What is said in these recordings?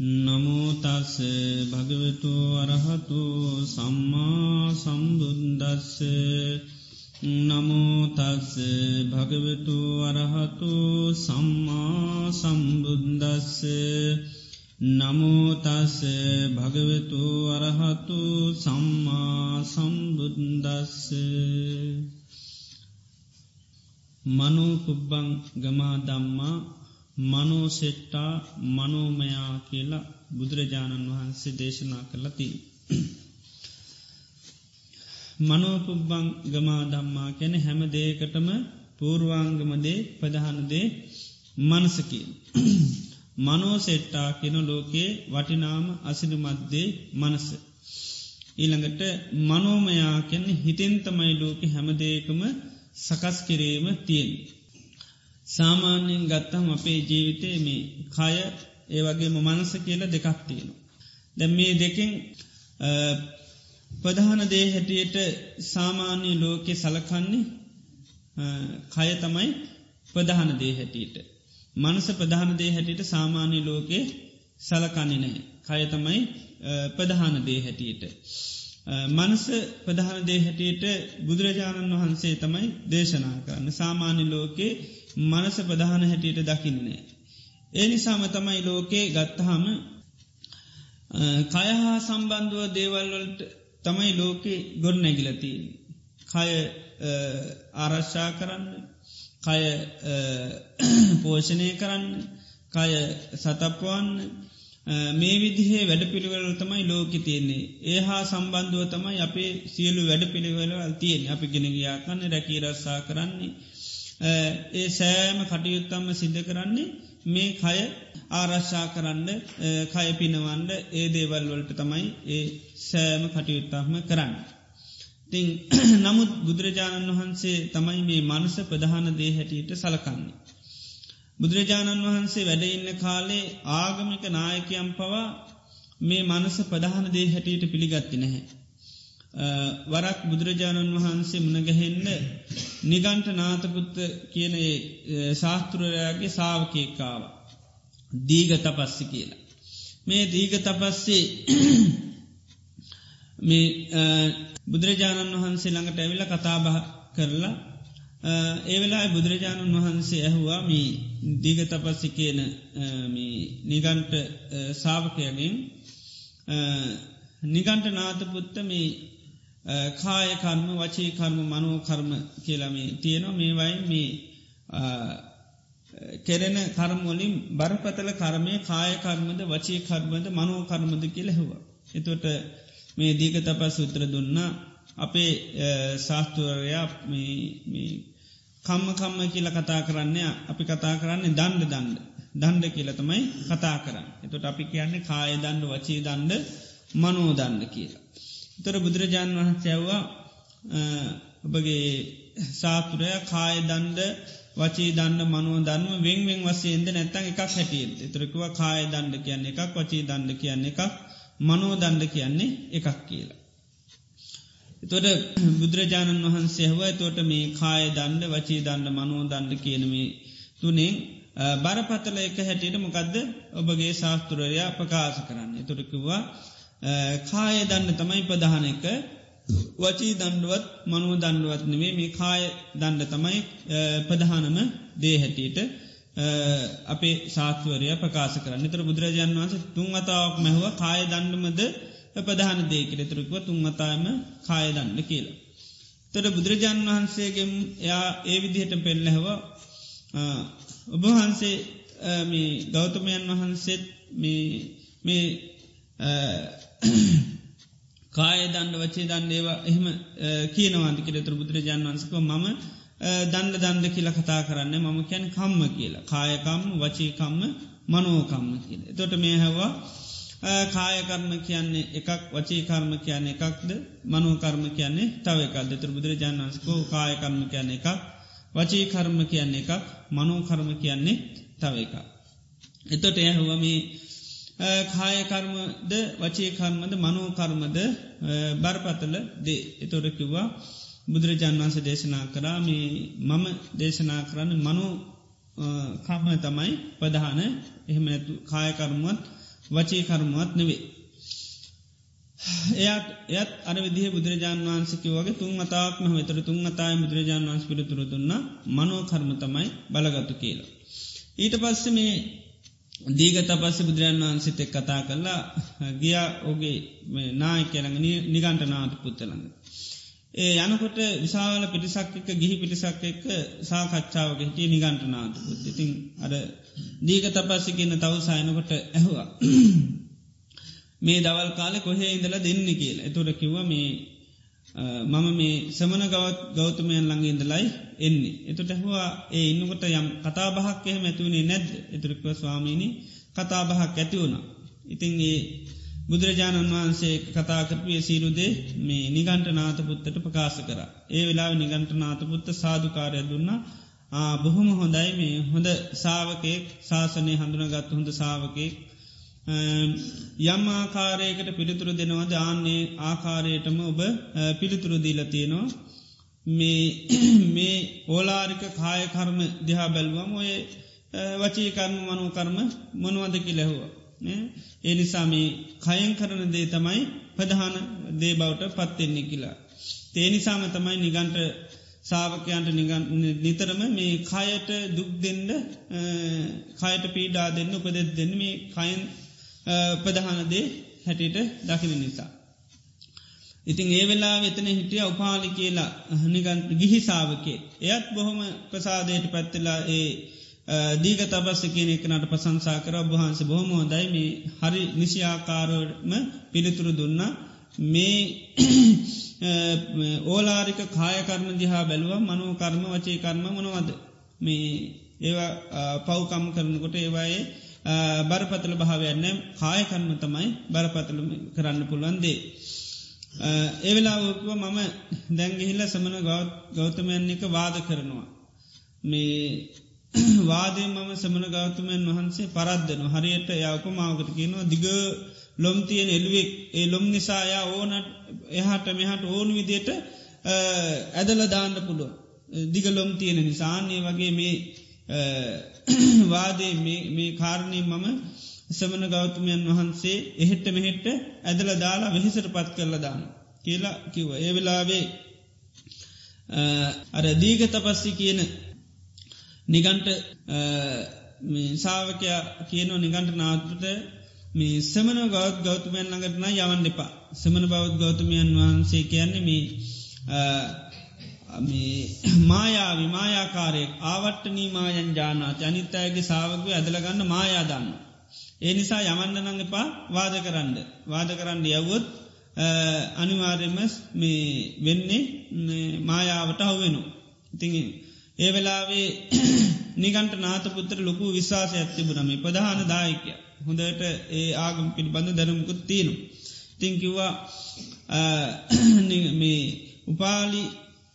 නමෝතස් භගවතු අරහතු සම්මා සම්බුද්දස්ස. නමෝතස් භගවතු අරහතු සම්මා සම්බුද්දස්ස. නමෝතස් භගවතු අරහතු සම්මා සම්බුද්දස්ස. මනෝකුබ්බං ගමා දම්මා මනෝසෙට්ටා මනෝමයා කියලා බුදුරජාණන් වහන්සේ දේශනා කරලති. මනෝපුබ්බං ගමා දම්මා කැන හැම දේකටම පූර්වාංගමදේ ප්‍රධානදේ මනසකි. මනෝසෙට්ටා කෙන ලෝකයේ වටිනාම අසිදු මද්දේ මනස. ඊළඟට මනෝමයා කැන්නේ හිතෙන් තමයි ලෝකෙ හැමදේකම සකස් කිරීම තියෙන්. සාමාන්‍යයෙන් ගත්තම් අපේ ජීවිතය මේ කය ඒ වගේ මනස කියල දෙකක් තියෙන. දැ මේ දෙකින් ප්‍රධාන දේ හැටියට සාමාන්‍ය ලෝකෙ සලකන්නේ කය තමයි ප්‍රධාන දේ හැටියට. මනස ප්‍රධාන දේ හැටියට සාමාන්‍ය ලෝකෙ සලකන්නේ නෑ. කය තමයි ප්‍රධාන දේ හැටියට. මනස ප්‍රධාන දේ හැටියට බුදුරජාණන් වහන්සේ තමයි දේශනා කරන්න සාමාන්‍ය ලෝකේ මනස ප්‍රධාන හැටියට දකින්නේ. ඒ නිසාම තමයි ලෝකේ ගත්තහම කයහා සම්බන්ධුව දේවල්වලට තමයි ලෝකෙ ගොඩ නැගිලතිී. කය ආරශ්ා කරන්න කය පෝෂණය කරන්න කය සතපවන්න මේ විදිහේ වැඩ පිළිවල තමයි ලෝක තියෙන්නේ ඒ හා සම්බන්ධුව තමයි අපේ සියලු වැඩ පිළිවෙලවල් තියෙන් අපි ගෙනගයා කන්න රැකී රස්සා කරන්නේ ඒ සෑම කටයුත්තම්ම සිද්ධ කරන්නේ මේ කය ආරශ්ා කරන්න කය පිනවන්ඩ ඒ දේවල් වලට තමයි ඒ සෑම කටයුත්තක්ම කරන්න. තිං නමුත් බුදුරජාණන් වහන්සේ තමයි මේ මනස ප්‍රධාන දේ හැටියට සලකන්නේ. බුදුරජාණන් වහන්සේ වැඩඉන්න කාලේ ආගමික නායකයම් පවා මේ මනස ප්‍රධාන දේ හැටියට පිළිගත්ති නැහැ. වරක් බුදුරජාණන් වහන්සේ මුණගහෙන්න නිගන්ට නාතපුත්ත කියන ශාස්තෘරයාගේ සාාවකේකාව. දීග තපස්සි කියලා. මේ දීග තපස්සේ මේ බුදුරජාණන් වහන්සේ ළඟට ඇවිල කතාබහ කරලා ඒවෙලා බුදුරජාණන් වහන්සේ ඇහුවා මේ දීග තපස්සි කියන නිගන්ට සාාවකයගෙන් නිගන්ට නාතපුත්ත මේ කාය කර්ම වචී කර්ම මනෝ කර්ම කියලමේ තියෙනවා මේ වයි මේ කෙරෙන කර්මොලින් බරපතල කර්මය කාය කර්මද වචී කර්මද මනෝ කර්මද කියලෙහවා. එතොට මේ දීග තපස් සුත්‍ර දුන්නා අපේ ශාස්තුවරයා කම්ම කම්ම කියල කතා කරන්නේ අපි කතා කරන්නේ දණ්ඩ දණ්ඩ දණ්ඩ කියලතමයි කතා කරන්න. එතොට අපි කියන්නේ කාය දණ්ඩ වචී දණ්ඩ මනෝ දන්න කියලා. තොර බුදුරජාණන් වහන්සැව්වා ඔබගේ සාතුරය කාය දණ්ඩ වචී දන්න මනුව දන්ම වෙන්වෙන් වසේන්ද නැත්තන් එකක් හැටියෙන් එතරකව කාය දණ්ඩ කියන්නේ එකක් වචී දණ්ඩ කියන්නේ එකක් මනෝ දණ්ඩ කියන්නේ එකක් කියලා. තොට බුදුරජාණන් වහන්සේහව තෝට මේ කාය දණ්ඩ වචී දණ්ඩ මනෝ දණ්ඩ කියනමේ තුනේ බරපතල එක හැටියට මොකක්ද ඔබගේ ශාස්තුරයා ප්‍රකාශ කරන්න. තොරකිවා කාය දන්න තමයි ප්‍රධාන එක. වචී දණ්ඩුවත් මනුව දණ්ඩුවත් නෙවේ මේ කාය දණ්ඩ තමයි ප්‍රධානම දේ හැටියට අපේ ශාත්වරය ප්‍රකාශ කරන්න. තර බුදුරජාන් වන්ස තුන් අතාවක් මැහව කාය දණ්ඩමද ප්‍රධාන දේකට තුරක්ව තුන් අතාම කාය දණ්ඩ කියලා. තොට බුදුරජාන් වහන්සේගෙන් එයා ඒ විදිහට පෙල්ලැහව ඔබහන්සේ ගෞතමයන් වහන්සේත් මේ කාය දණ්ඩ වචේ දන්නේවා එහෙම කියනවාන්ති කෙරෙතුර බුදුරජාන් වන්සක මම දණ්ඩ දණ්ඩ කියලා කතා කරන්න මම කැන කම්ම කියලා කායකම්ම වචීකම්ම මනෝකම්ම කියල. තොට මේ හැවා කායකර්ම කියන්නේ එකක් වචීකර්ම කියන්නේ එකක්ද? මනෝකර්ම කියන්නේ තව එකක්ද? තුර බුදුරජාන් වන්සකෝ කායකර්ම කියන්නේ එකක් වචීකර්ම කියන්නේ එකක් මනෝකර්ම කියන්නේ තව එකක්. එතොට ඇහුවමේ කායකර්මද වචේකර්මද මනෝකර්මද බරපතල දේ. එතොරකිව්වා බුදුරජාන් වන්ස දේශනා කරා මේ මම දේශනා කරන්න මනෝ කම්ම තමයි ප්‍රධාන. එහෙම නැතු කායකර්මුවත් වචී කර්මවත් නෙවේ. එයත් එයත් අර විදිහ බුදුරජාන් වහන්සකි වගේ තුන් අතාක්ම වෙතර තුන් අතාය බුදුරජාන් වන්ස පිළිතුර දුන්න මනෝ කර්ම තමයි බලගත්තු කියලා. ඊට පස්ස මේ දීගත පස්ස බුදුරජාන් වහන්සිත එක් කතා කරලා ගිය ඕගේ නාය කියළඟ නිගන්ට නාට පුත්තළඟ. ඒ යනකොට විශාල පිටිසක් එක ගිහි පිටිසක් එක්ක සාකච්ඡාවක හිටිය නිගන්ට නාට පුත් ඉතින් අර දීග තපස්සි කියන්න තව සයනකොට ඇහවා. මේ දවල් කාලෙ කොහේ ඉඳල දෙන්න කියලා එතුර කිව්ව මේ මම මේ සමන ගවත් ගෞතමයන් ළඟ ඉඳලයි එන්නේ. එතුට හවා ඒ ඉන්නකොට යම් කතාබහක් එහ ඇතුවනේ නැද්ද එතුරක්ව ස්වාමීණි කතාබහක් ඇති වුණ. ඉතින් ඒ බුදුරජාණන් වහන්සේ කතාකරපිය සීරුදේ මේ නිගන්ට නාතපුත්තට ප්‍රකාශ කර. ඒ වෙලා නිගන්ට නාතපුත්ත සාධකාරය දුන්න බොහොම හොඳයි මේ හොඳ සාාවකෙක් ශාසනය හඳුනගත් හොඳ සාාවකෙක් යම් ආකාරයකට පිළිතුරු දෙනවද ආන්නේ ආකාරයටම ඔබ පිළිතුරු දීලතියනවා මේ ඕලාරික කායකර්ම දිහා බැල්වම් ඔය වචී කර්ම මනු කර්ම මනුවදකි ලැහුව. ඒ නිසාම කයෙන් කරන දේ තමයි ප්‍රධාන දේ බවට පත්වෙන්නේ කියලා. තේනිසාම තමයි නිගන්ට සාාවකයන්ට නිතරම මේ කයට දුක් දෙන්න කයට පීඩා දෙන්න උපදෙත් දෙන්න මේ කයින් ප්‍රධානදේ හැටියට දකින නිසා. ඉතින් ඒ වෙලා වෙතන හිටිය උපාලි කියලා නිගන් ගිහිසාාවකේ එයත් බොහොම ප්‍රසාදයට පැත්තලා ඒ දීග තබස්ස කියන එකනට පසංසා කර. ඔබහන්ස බොහොම හොදයි මේ හරි නිසිආකාරෝම පිළිතුරු දුන්න. මේ ඕලාරික කායකර්ම දිහා බැලුව මනෝ කර්ම වචේ කර්ම මොනවද? මේ ඒවා පව්කම් කරනකොට ඒවායේ බරපතල භාවයන්න කායකර්ම තමයි බරපතල කරන්න පුළුවන්දේ. ඒවෙලාවකුව මම දැංගිහිල්ල සමන ගෞතමයන් එක වාද කරනවා. මේ වාදය මම සමන ගෞතමයන් වහන්සේ පරද්දන හරියට යවක මාවකට කියනවා දිග ලොම් තියෙන් එල්ුවෙක් ඒ ලොම් නිසායා ඕනට එහට මෙහට ඕනු විදියට ඇදල දාන්න පුළුව දිග ලොම් තියෙන නිසාන්නේ වගේ මේ වාදේ මේ කාරණය මම සමන ගෞතමයන් වහන්සේ එහෙට්ට මෙහෙට්ට ඇදල දාලා වෙහිසට පත් කරල දාන්න කියලා කිව ඒ වෙලාවේ අර දීග තපස්සි කියන නිගන්ට සාාවකයා කියනෝ නිගන්ට නාතුට මේ සමන ගෞත් ගෞතමයන් ළඟටන යවන්න එපා සමන බෞද් ගෞතමයන් වහන්සේ කියන්නේ මේ මායාවි මායාකාරයෙක් ආවට නීමායන් ජානාත අනිත්තයගේ සාාවකය ඇදලගන්න මායාදන්න. ඒ නිසා යමන්න නඟ එපා වාද කරන්න වාද කරන්න යවුත් අනිවාර්යමස් මේ වෙන්නේ මායාවට හවවෙනු. ඉතිං ඒ වෙලාවේ නිගන්ට නාතපුත්‍ර ලොකු විශවාසය ඇතිබුණම ප්‍රධාන දායකය හොඳට ඒ ආගම් පිළිබඳ දැනුමුකුත් තියෙනු. තිංකිවා මේ උපාලි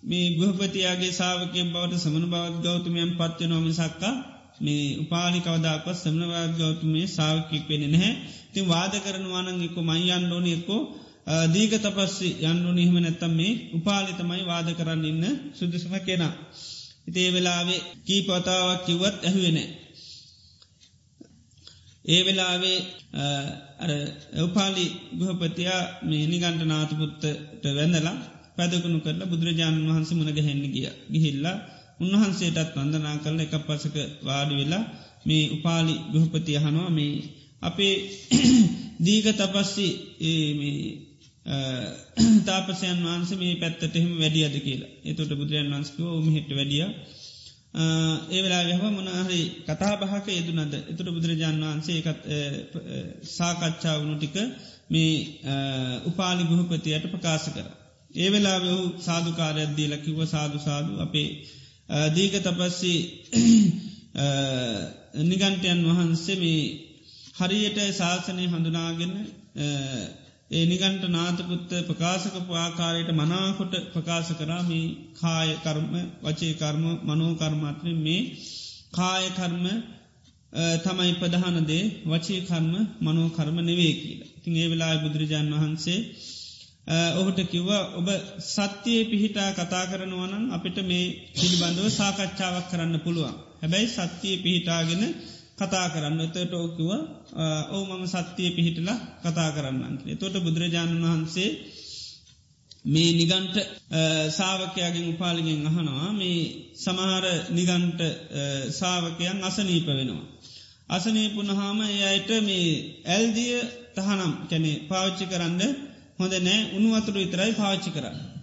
මේ ගෘහපතියාගේ සාාවකය බවට සමන බවත් ගෞතමයන් පත්ව නොම සක්කා මේ උපාලි කවදාක් සමනවාද ගෞතමේ සාාවකෙක් වෙන නැහැ තින් වාද කරනවානං එක්ක මයි අන්ඩෝන එක්කෝ දීග තපස්සි යන්නු නිහම නැත්තම් මේ උපාලි තමයි වාද කරන්න ඉන්න සුදුසම කෙනා. ඉතේ වෙලාවේ කී පතාවක් කිවත් ඇහුවෙනෑ. ඒ වෙලාවේ උපාලි ගෘහපතියා මේ නිගන්ට නාතපුත්තට වැඳලා පැදකුණු කරලා බුදුරජාණන් වහන්ස මුණ ගැහෙන්න ගිය ගිහිල්ලා උන්වහන්සේටත් වන්දනා කරල එක පසක වාඩි වෙලා මේ උපාලි ගෘහපති අහනවා මේ අපේ දීග තපස්සි තාපසයන් වහන්ස මේ පැත්තට එහෙම වැඩියද කියලා. එතොට බුදුරජන් වන්ස්කෝ මෙහෙට වැඩිය. ඒ වෙලා යහම මොනහරි කතා බහක යෙදුනද එතුට බුදුරජාණන් වහන්සේ එකත් සාකච්ඡාවනු ටික මේ උපාලි ගුහපතියට ප්‍රකාශ කර. ඒ වෙලා වහු සාධකාරයක්දී ලකිව සාධු සාධු අපේ දීක තපස්සි නිගන්ටයන් වහන්සේ මේ හරියට ශාසනය හඳුනාගෙන ඒ නිගන්ට නාතකුත්ත ප්‍රකාශකපු ආකාරයට මනාකොට ප්‍රකාශ කරාමී කාය කර්ම වචේ කර්ම මනෝකර්මාත්‍රය මේ කාය කර්ම තමයි ප්‍රධානදේ වචේ කර්ම මනෝකර්ම නෙවේ කියලා. තින් ඒ වෙලා බුදුරජාණන් වහන්සේ ඔහුට කිව්වා ඔබ සත්‍යයේ පිහිටා කතා කරනවනන් අපිට මේ පිළිබඳව සාකච්ඡාවක් කරන්න පුළුවන්. හැබැයි සත්‍යයේ පිහිටාගෙන කතා කරන්න එතට ඕකිව ඕ මම සත්‍යය පිහිටලා කතා කරන්න. තොට බුදුරජාණන් වහන්සේ මේ නිගන්ට සාාවකයාගෙන් උපාලිගෙන් අහනවා මේ සමහර නිගන්ට සාාවකයන් අසනීප වෙනවා. අසනීපුනහාම එයට මේ ඇල්දිය තහනම් කැනෙ පාච්චි කරන්න හොඳ නෑ උනුවතුරු විතරයි පාච්චි කරන්න.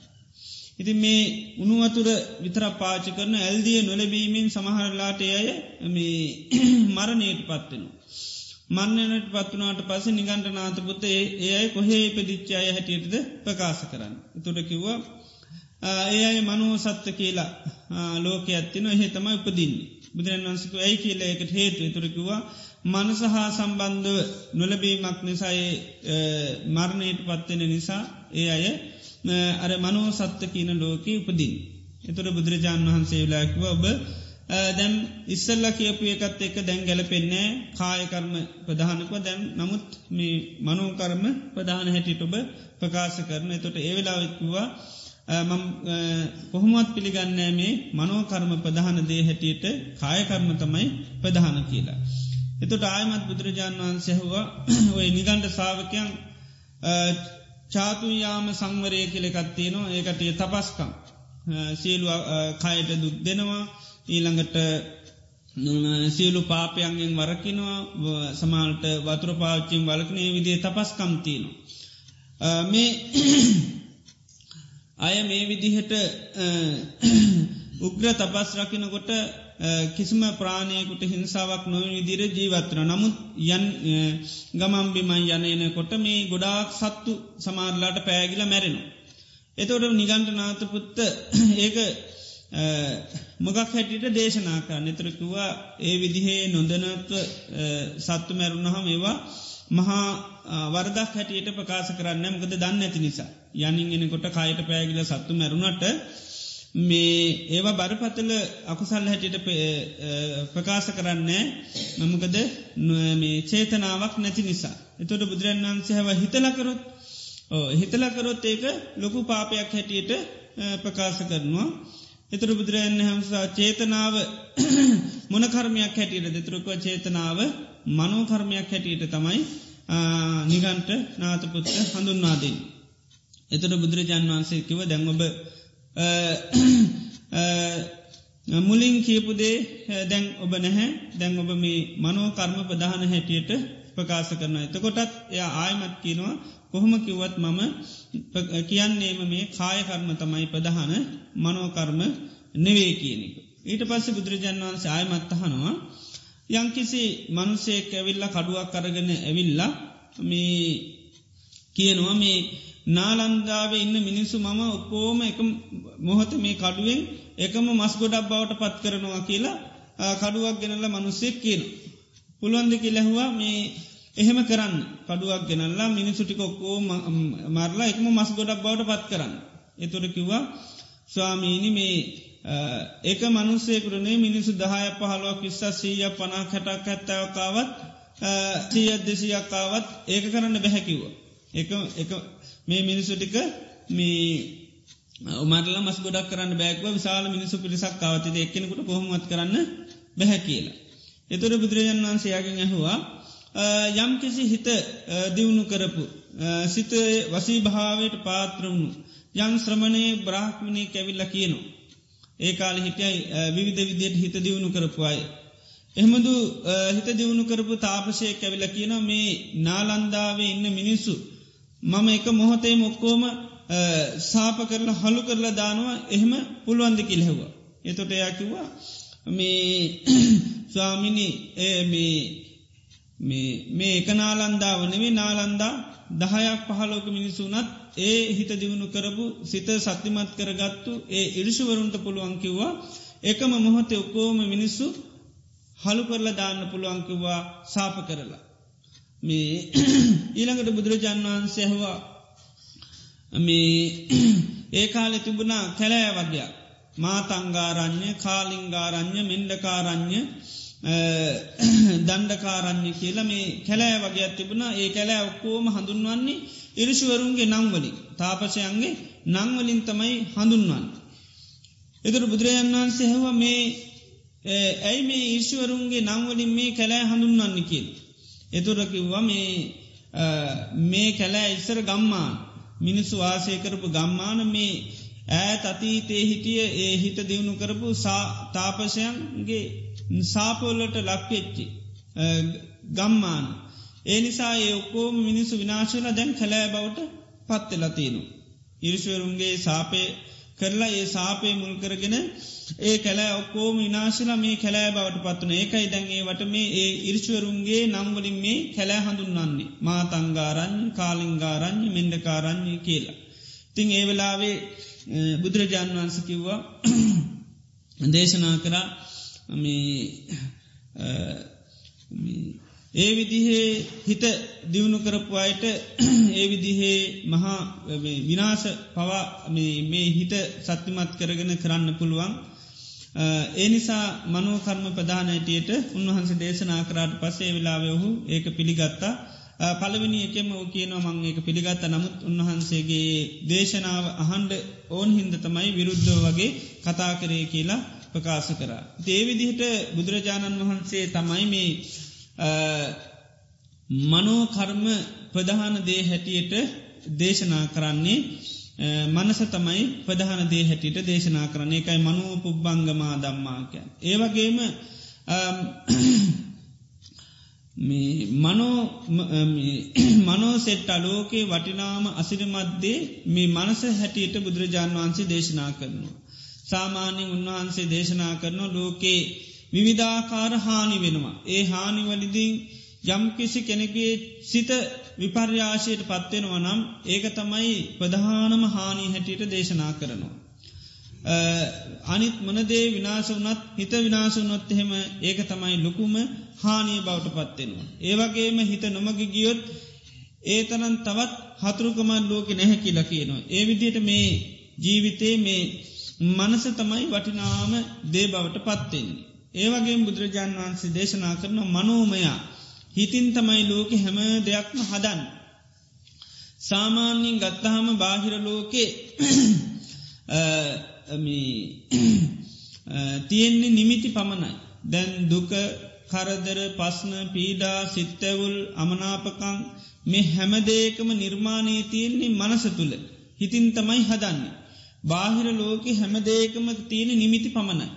ඉති මේ උනුවතුර විතර පාචි කරන ඇල්දිය නොලබීමෙන් සමහරලාට අය මේ මරණයට පත්වෙනවා. මන්නනට පත්වනාට පස නිගන්ට නාතපුත ඒ අයි කොහේ පදිච්චාය හැටියටද ප්‍රකාශ කරන්න. තුට කිව්වා ඒ අයි මනුව සත්ත කියලා ලෝක ඇත්තින එහෙ තමයි උපදින්නේ. බුදුරන් වන්සක ඇයි කියලා එකට හේතු තුරකිවා මනස හා සම්බන්ධව නොලබීමක් නිසායි මරණයට පත්වෙන නිසා ඒ අය අර මනෝ සත්ත කියන ලෝක උපදින්. එතුර බුදුරජාණන් වහන්සේ වෙලාකිව ඔබ දැම් ඉස්සල්ල කියපු එකත් එක දැන් ගැලපෙන්නේ කායකර්ම ප්‍රධානකව දැන් නමුත් මේ මනෝකර්ම ප්‍රධාන හැටිට ඔබ ප්‍රකාශ කරන එතොට ඒවෙලාවෙක්වා කොහොමත් පිළිගන්නෑ මේ මනෝකර්ම ප්‍රධාන දේ හැටියට කායකර්ම තමයි ප්‍රධාන කියලා. එතොට ආයමත් බුදුරජාණන් වහන්සැහවා ඔය නිගන්ඩ සාාවකයන් චාතුයාම සංවරය කෙළෙකත්තියනවා ඒකටය තපස්කම්. සියලු කයට දුක් දෙනවා. ඊළඟට සියලු පාපයන්ගෙන් වරකිනවා. සමාල්ට වතුර පාච්චින් වලකනේ විදිේ තපස්කම්තියනවා. මේ අය මේ විදිහට උග්‍ර තපස් රකිනකොට කිසිම ප්‍රාණයකුට හිංසාවක් නොව විදිර ජීවත්වන නමුත් යන් ගමම්බිමයි යනයන කොට මේ ගොඩාක් සත්තු සමාරලාට පෑගිල මැරෙනවා. එතවට නිගන්ට නාතපුත්ත ඒක මොගක් හැටියට දේශනාකා නතරකිවා ඒ විදිහේ නොදනත්ව සත්තු මැරුණහම ඒවා මහා වරදක් හැටියට ප්‍රකාශ කරන්න මකද දන්න ඇති නිසා. යනින්ගෙන කොට කායට පෑගිල සත්තු මැරුණට මේ ඒවා බරපතල අකුසල් හැටියට ප්‍රකාශ කරන්නේ මමකද මේ චේතනාවක් නැති නිසා. එතොට බුදුරන් වන්සේහව හිතලකරොත් හිතලකරොත් ඒක ලොකු පාපයක් හැටියට ප්‍රකාශ කරනවා. එතුර බුදුරන් හමසා චේතනාව මොනකර්මයක් හැටියට දෙතුරක චේතනාව මනෝකර්මයක් හැටියට තමයි නිගන්ට නාතපුත්ත හඳුන්වාදී. එතුට බුදුරජාන් වන්සේ කිව දැන්ඔබ මුලින් කියපුදේ දැන් ඔබ නැහැ දැන් ඔබ මේ මනෝ කර්ම ප්‍රධාන හැටියට ප්‍රකාශ කරන එතකොටත් එය ආයමත් කියනවා කොහොම කිව්වත් මම කියන්නේම මේ කායකර්ම තමයි ප්‍රධාන මනෝකර්ම නෙවේ කියනෙක. ඊට පස්ස බුදුරජාන් වහන්සේ ආයමත්තහනවා යංකිසි මනුසේක ඇවිල්ල කඩුවක් කරගෙන ඇවිල්ලා මේ කියනවා මේ නාලන්දාව ඉන්න මිනිස්සු මම ඔක්කෝම එක මොහොත මේ කඩුවෙන් එකම මස් ගොඩක් බවට පත් කරනවා කියලා කඩුවක් ගෙනල්ල මනුස්සෙක් කියන. පුළුවන්ද කිලැහවා මේ එහෙම කරන්න කඩුවක් ගෙනල්ලා මිනිසුටික ඔක්කෝ මරලා එකම මස් ගොඩක් බවට පත් කරන්න. එතුොර කිව්වා ස්වාමීනි මේ ඒක මනුස්සේකරනේ මිනිසු දහය පහලුවක් විස්ස සීය පනා කැටක් ඇත්තවකාවත් සීය දෙසියක්කාවත් ඒක කරන්න බැහැකිව්ව. මේ මිනිසුටික මේ උමරල මස් ගොඩක් කරන්න බෑක්ව විශාල මිනිසු පිරිසක් කාවතිද එක්කෙනෙකුට කොහොමත් කරන්න බැහැ කියලා. එතුර බුදුරජන් වන්සේයාගෙන් ඇහවා යම් කිසි හිත දියුණු කරපු සිත වසී භාවයට පාත්‍රවුණු යං ශ්‍රමණය බ්‍රාහ්මණය කැවිල්ල කියනවා. ඒ කාල හිටයි විවිධ විදියට හිත දියුණු කරපු අය. එහමදු හිත දියුණු කරපු තාපසය කැවිල කියන මේ නාලන්දාවේ ඉන්න මිනිස්සු මම එක මොහොතේ මොක්කෝම සාප කරලා හළු කරලා දානවා එහෙම පුළුවන්ද කිල්හෙවා. එතොට එයා කිව්වා මේ ස්වාමිනි මේ එක නාලන්දාව නෙවේ නාලන්දා දහයක් පහලෝක මිනිසුනත් ඒ හිත දියුණු කරපු සිත සත්‍යමත් කරගත්තු ඒ ඉරිශුවරුන්ට පුළුවන් කිව්වා එකම මොහොතේ ඔක්කෝම මිනිස්සු හළු කරලා දාන්න පුළුවන්කිව්වා සාප කරලා. මේ ඊළඟට බුදුරජාන් වහන්සේ ඇහවා. මේ ඒ කාලෙ තිබුණා කැලෑ වගයක් මාතංගාරං්‍ය කාලිංගාරං්‍ය මෙන්ඩකාරං්‍ය දණ්ඩකාරං්‍ය කියලා මේ කැලෑ වගේ තිබුණා. ඒ කැලෑ ඔක්කෝම හඳුන්වන්නේ ඉරිශුවරුන්ගේ නංවලින් තාපසයන්ගේ නංවලින් තමයි හඳුන්වන්න. එතුර බුදුරජන් වහන්සේ හැව මේ ඇයි මේ ඊශ්වරුන්ගේ නංවලින් මේ කැලෑ හඳුන්වන්න? කියල්. එතුරකිව්වා මේ මේ කැලෑ ඉස්සර ගම්මාන මිනිස්සු වාසය කරපු ගම්මාන මේ ඈත් අතීතේ හිටිය ඒ හිත දියුණු කරපු තාපසයන්ගේ සාපොල්ලට ලක්වෙච්චි ගම්මාන. ඒ නිසා ඒ ඔක්කෝම මිනිස්සු විනාශල දැන් කැලෑ බවට පත්වෙලතිනු. ඉරිශ්වරුන්ගේ සාපය කරලා ඒ සාපය මුල් කරගෙන ඒ කැලෑ ඔක්කෝම විනාශලා මේ කැලෑ බවට පත්වන ඒකයි දැන්ගේ වට මේ ඒ ඉරිශ්වරුන්ගේ නංවලින් මේ කැලෑ හඳුන්වන්නේ මාතංගාරං්ඥ කාලිංගාරං්ඥ මෙන්ඩකාරං්ඥය කියලා. තිං ඒ වෙලාවේ බුදුරජාණන් වන්ස කිව්වා දේශනා කරා ඒ විදිහේ හිත දියුණු කරපු අයට ඒ විදිහේ මහා විනාශ පවා මේ හිත සත්‍යමත් කරගෙන කරන්න පුළුවන්. ඒ නිසා මනෝකර්ම ප්‍රධානයටයට උන්වහන්ස දේශනා කරාට පසේ වෙලාවෙහු ඒක පිළිගත්තා. පළවෙනි එකම ඕකේනවා මං ඒක පිළිගත්ත. නමුත් උන්වහන්සේගේ දේශනාව අහන්ඩ ඕන් හින්ද තමයි විරුද්ධ වගේ කතා කරේ කියලා ප්‍රකාශ කරා. දේවිදිහට බුදුරජාණන් වහන්සේ තමයි මේ මනෝකර්ම ප්‍රධාන දේ හැටියට දේශනා කරන්නේ මනස තමයි ප්‍රධාන දේ හැටියට දේශනා කරන එකයි මනෝ පුබ්බංගමා දම්මාක. ඒවගේම මනෝ සෙට්ට ලෝකේ වටිනාම අසිරමත්දේ මේ මනස හැටියට බුදුරජාණන් වහන්සේ දේශනා කරනවා. සාමාන්‍යින් උන්වහන්සේ දේශනා කරන ලෝකේ විවිධාකාර හානි වෙනවා. ඒ හානිවලිදිින් යම් කිසි කෙනෙගේ සිත විපර්යාශයට පත්වෙනවා නම් ඒක තමයි ප්‍රධානම හානි හැටියට දේශනා කරනවා. අනිත් මනදේ විනාශ වනත් හිත විනාශ වනොත් එහෙම ඒක තමයි ලොකුම හානිය බවට පත්වෙනවා. ඒවගේම හිත නොමග ගියොත් ඒ තරන් තවත් හතුරුකමන් ලෝක නැහැ කියලා කියනවා. ඒ විදියට මේ ජීවිතේ මේ මනස තමයි වටිනාම දේ බවට පත්වෙන්නේ. ඒවගේ බුදුරජාන් වහන්සේ දේශනා කරන මනෝමයා හිතින් තමයි ලෝක හැම දෙයක්ම හදන්. සාමාන්‍යින් ගත්තහම බාහිර ලෝකේ තියෙන්නේ නිමිති පමණයි. දැන් දුක කරදර පස්න පීඩා සිත්තැවුල් අමනාපකං මේ හැමදේකම නිර්මාණය තියෙන්නේ මනස තුළ හිතින් තමයි හදන්න. බාහිර ලෝක හැමදේකම තියෙන නිමිති පමණයි.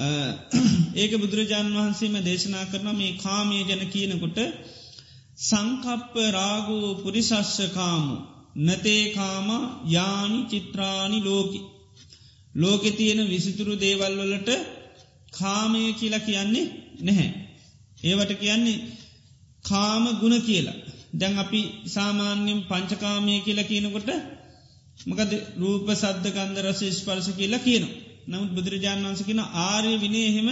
ඒක බුදුරජාණන් වහන්සේම දේශනා කරන මේ කාමය ගැන කියනකොට සංකප්ප රාගෝ පුරිසස්සකාමු නතේකාම යානි චිත්‍රාණි ලෝකි. ලෝකෙ තියෙන විසිතුරු දේවල්වලට කාමය කියලා කියන්නේ නැහැ. ඒවට කියන්නේ කාම ගුණ කියලා. දැන් අපි සාමාන්‍යෙන් පංචකාමය කියලා කියනකොට මකද රූප සද්ධ කන්ද රස ස්පර්ශ කියලා කියනවා. නමුත් බුදුරජාණන් වන්ස කියෙන ආර්ය විනේ එහෙම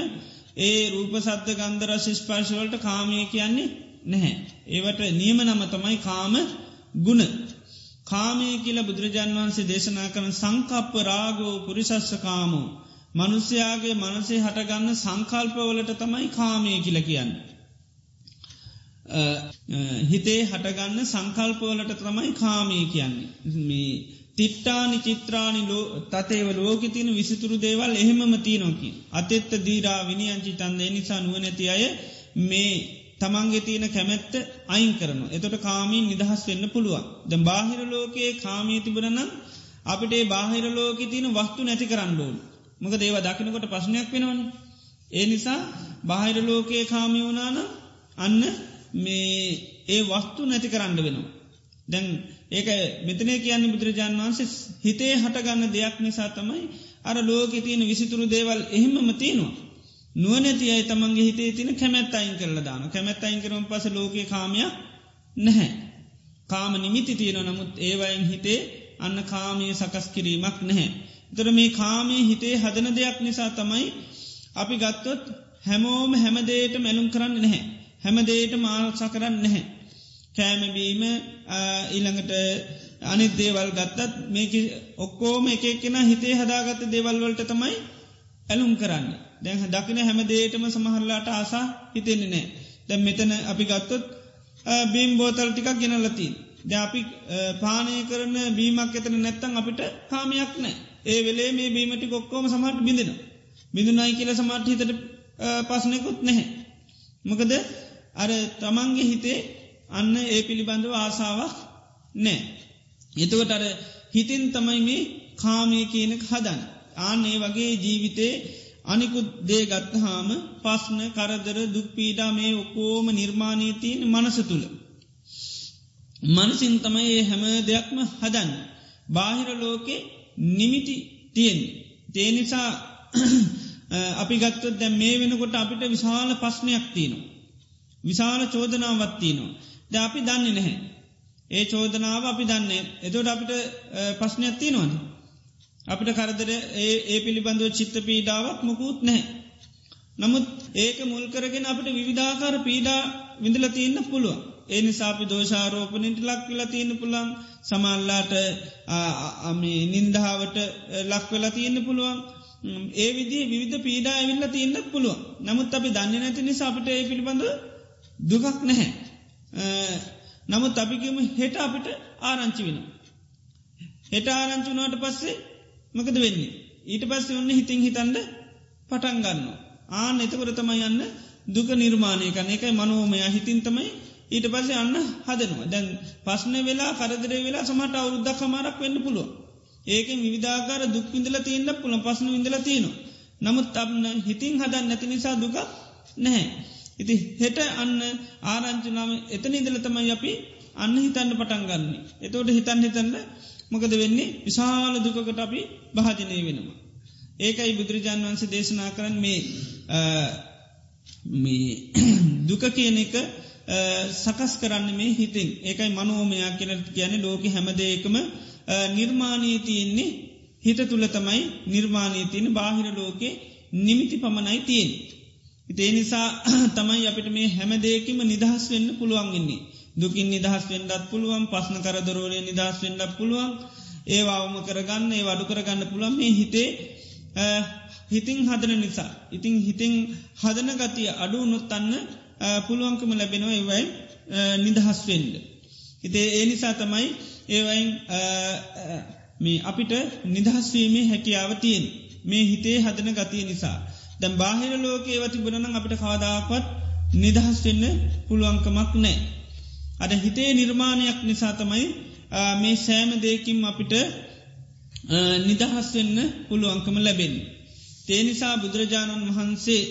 ඒ රූප සද්ධ ගන්ධර ශිෂ්පර්ශවලට කාමය කියන්නේ නැහැ. ඒවට නියම නම තමයි කාම ගුණ. කාමය කියල බුදුරජාන් වන්සේ දේශනා කරන සංකප්ප රාගෝ පුරිසස්ස කාමෝ. මනුස්්‍යයාගේ මනසේ හටගන්න සංකල්පවලට තමයි කාමය කියල කියන්න. හිතේ හටගන්න සංකල්පවලට තමයි කාමය කියන්නේ. තිට්ටානි චිත්‍රානි ලෝ තතේව ලෝක තින විසිතුරු දේවල් එහෙමම තියනොකි. අතෙත්ත දීරා විනිියංචි තන්ද නිසා නුවනැති අය මේ තමන්ගේ තියෙන කැමැත්ත අයින් කරන. එතොට කාමීන් නිදහස් වෙන්න පුළුවන්. ද බාහිර ලෝකයේ කාමී තිබරනම් අපිට බාහිර ලෝක තියන වස්තු නැති කරන්න ඕන්. මොක දේව දකිනකොට ප්‍රශ්නයක් වෙනවන. ඒ නිසා බාහිර ලෝකයේ කාමී වනාන අන්න මේ ඒ වස්තු නැති කරන්න වෙනවා. දැන් ඒක මෙතන කියන්න බුදුරජාන් වන්සේ හිතේ හටගන්න දෙයක් නිසා තමයි අර ලෝක තියෙන විසිතුරු දේවල් එහෙමම තියෙනවා. නුවනැති අයි තමන්ගේ හිතේ තින කැමැත් අයින් කරල දාන කැමැත් අයින් කරම පස ලෝක කාමයක් නැහැ. කාම නිමිති තියෙන නමුත් ඒවයින් හිතේ අන්න කාමය සකස් කිරීමක් නැහැ. තර මේ කාමේ හිතේ හදන දෙයක් නිසා තමයි අපි ගත්තොත් හැමෝම හැමදේට මැලුම් කරන්න නැහැ. හැමදේට මාල්සා කරන්න නැහැ. කෑමබීම ඊළඟට අනිත් දේවල් ගත්තත් මේක ඔක්කෝම එකක්ෙන හිතේ හදාගත්ත දේවල්වලට තමයි ඇලුම් කරන්න. දැන් දකින හැම දේටම සමහරලාට ආසා හිතෙන්නේ නෑ. දැම් මෙතන අපි ගත්තොත් බීම් බෝතල් ටිකක් ගෙනලතිී. ද අපි පානය කරන බීමක් එතන නැත්තං අපිට කාමයක් නෑ. ඒ වෙලේ මේ බීමටි කොක්කෝම සමහට බිඳෙන. බිඳුනයි කියල සමට හිතට පසනකුත් නැහැ. මොකද අර තමන්ගේ හිතේ අන්න ඒ පිළිබඳව ආසාාවක් නෑ. එතුවට අර හිතින් තමයි මේ කාමය කියනක හදන්. ආන ඒ වගේ ජීවිතේ අනිකුත් දේ ගත්තහාම පස්න කරදර දුක්පීඩා මේ ඔකෝම නිර්මාණීතියන මනස තුළ. මනසින් තමයි ඒ හැම දෙයක්ම හදන්න. බාහිර ලෝකෙ නිමිටි තියෙන්. තේනිසා අපි ගත්තොත් දැ මේ වෙනකොට අපිට විශාල පස්්නයක් තියනවා. විශාල චෝදනාවත්තියනවා. ද අපි දන්නේ නැහැ. ඒ චෝදනාව අපි දන්නේ එතොට අපිට පස්්නයක් තියනවද. අපිට කරදර ඒ පිළිබඳව චිත්ත පීඩාවක් මොකුත් නැහැ. නමුත් ඒක මුල් කරගෙන අපට විවිධාකාර පීඩා විඳල තියන්න පුළුවන්. ඒ නිසාපි දෝෂාරෝපනට ලක් වෙලා තියන්න පුළන් සමල්ලාට නින්දාවට ලක් වෙලා තියන්න පුළුවන්. ඒ විදි විධ පීඩා ඇවිල්ල තියන්න පුළුවන් නමුත් අපි දන්න නැති නිසාපට ඒ පිළිබඳ දුකක් නැහැ. නමුත් අපිකම හෙට අපිට ආරංචි වෙන. හෙට ආරංචුනාට පස්සේ මකද වෙන්නේ. ඊට පස්සේ ඔන්න හිතින් හිතන්ඩ පටන්ගන්න. ආන එතකොට තමයි යන්න දුක නිර්මාණය කන එකයි මනෝමය හිතින් තමයි ඊට පස්සේ අන්න හදනවා දැන් පස්න වෙලා කරදරේ වෙලා සමට අවුරුද්දක් හමාරක් වෙන්න පුළුව. ඒක විධාකාර දුක් විඳල තියන්න පුළ පස්සන විඳල තියෙනවා. නමුත් අන්න හිතින් හදන් නැති නිසා දුක නැහැ. ඉති හෙට අන්න ආරංචුනාම එතන ඉදල තමයි අපි අන්න හිතන්න පටන් ගන්නේ. එතෝට හිතන් හිතන්න මොකද වෙන්නේ විශාල දුකකට අපි භාජනය වෙනවා. ඒකයි බුදුරජාන් වන්සේ දේශනා කරන්න මේ දුක කියන එක සකස් කරන්න මේ හිතින් ඒකයි මනෝමයක් කියල කියන ලෝක හැමදේකම නිර්මාණී තියන්නේ හිත තුළ තමයි නිර්මාණී තියන බාහිර ලෝකේ නිමිති පමණයි තියෙන්. ඉතේ නිසා තමයි අපිට මේ හැමදේකම නිදහස් වෙන්න පුළුවන්ගන්නේ. දුකින් නිදහස් වෙන්ඩත් පුළුවන් පස්න කරදරෝලය නිදහස් වෙන්ඩ පුළුවන් ඒවාවම කරගන්න ඒ වඩු කරගන්න පුළන් මේ හිතේ හිතින් හදන නිසා. ඉතිං හිතින් හදන ගතිය අඩු නොත්තන්න පුළුවන්කම ලැබෙනවා ඒවයි නිදහස් වෙන්ඩ. හිතේ ඒ නිසා තමයි ඒවයින් මේ අපිට නිදහස්වීමේ හැකියාව තියෙන් මේ හිතේ හදන ගතිය නිසා. දැම් බාහිර ලෝකයේ වති බුණන අපිට කාදාපත් නිදහස් වෙන්න පුළුවන්කමක් නෑ. අද හිතේ නිර්මාණයක් නිසා තමයි මේ සෑම දෙකින් අපිට නිදහස් වෙන්න පුළුවන්කම ලැබෙන්. තේනිසා බුදුරජාණන් වහන්සේ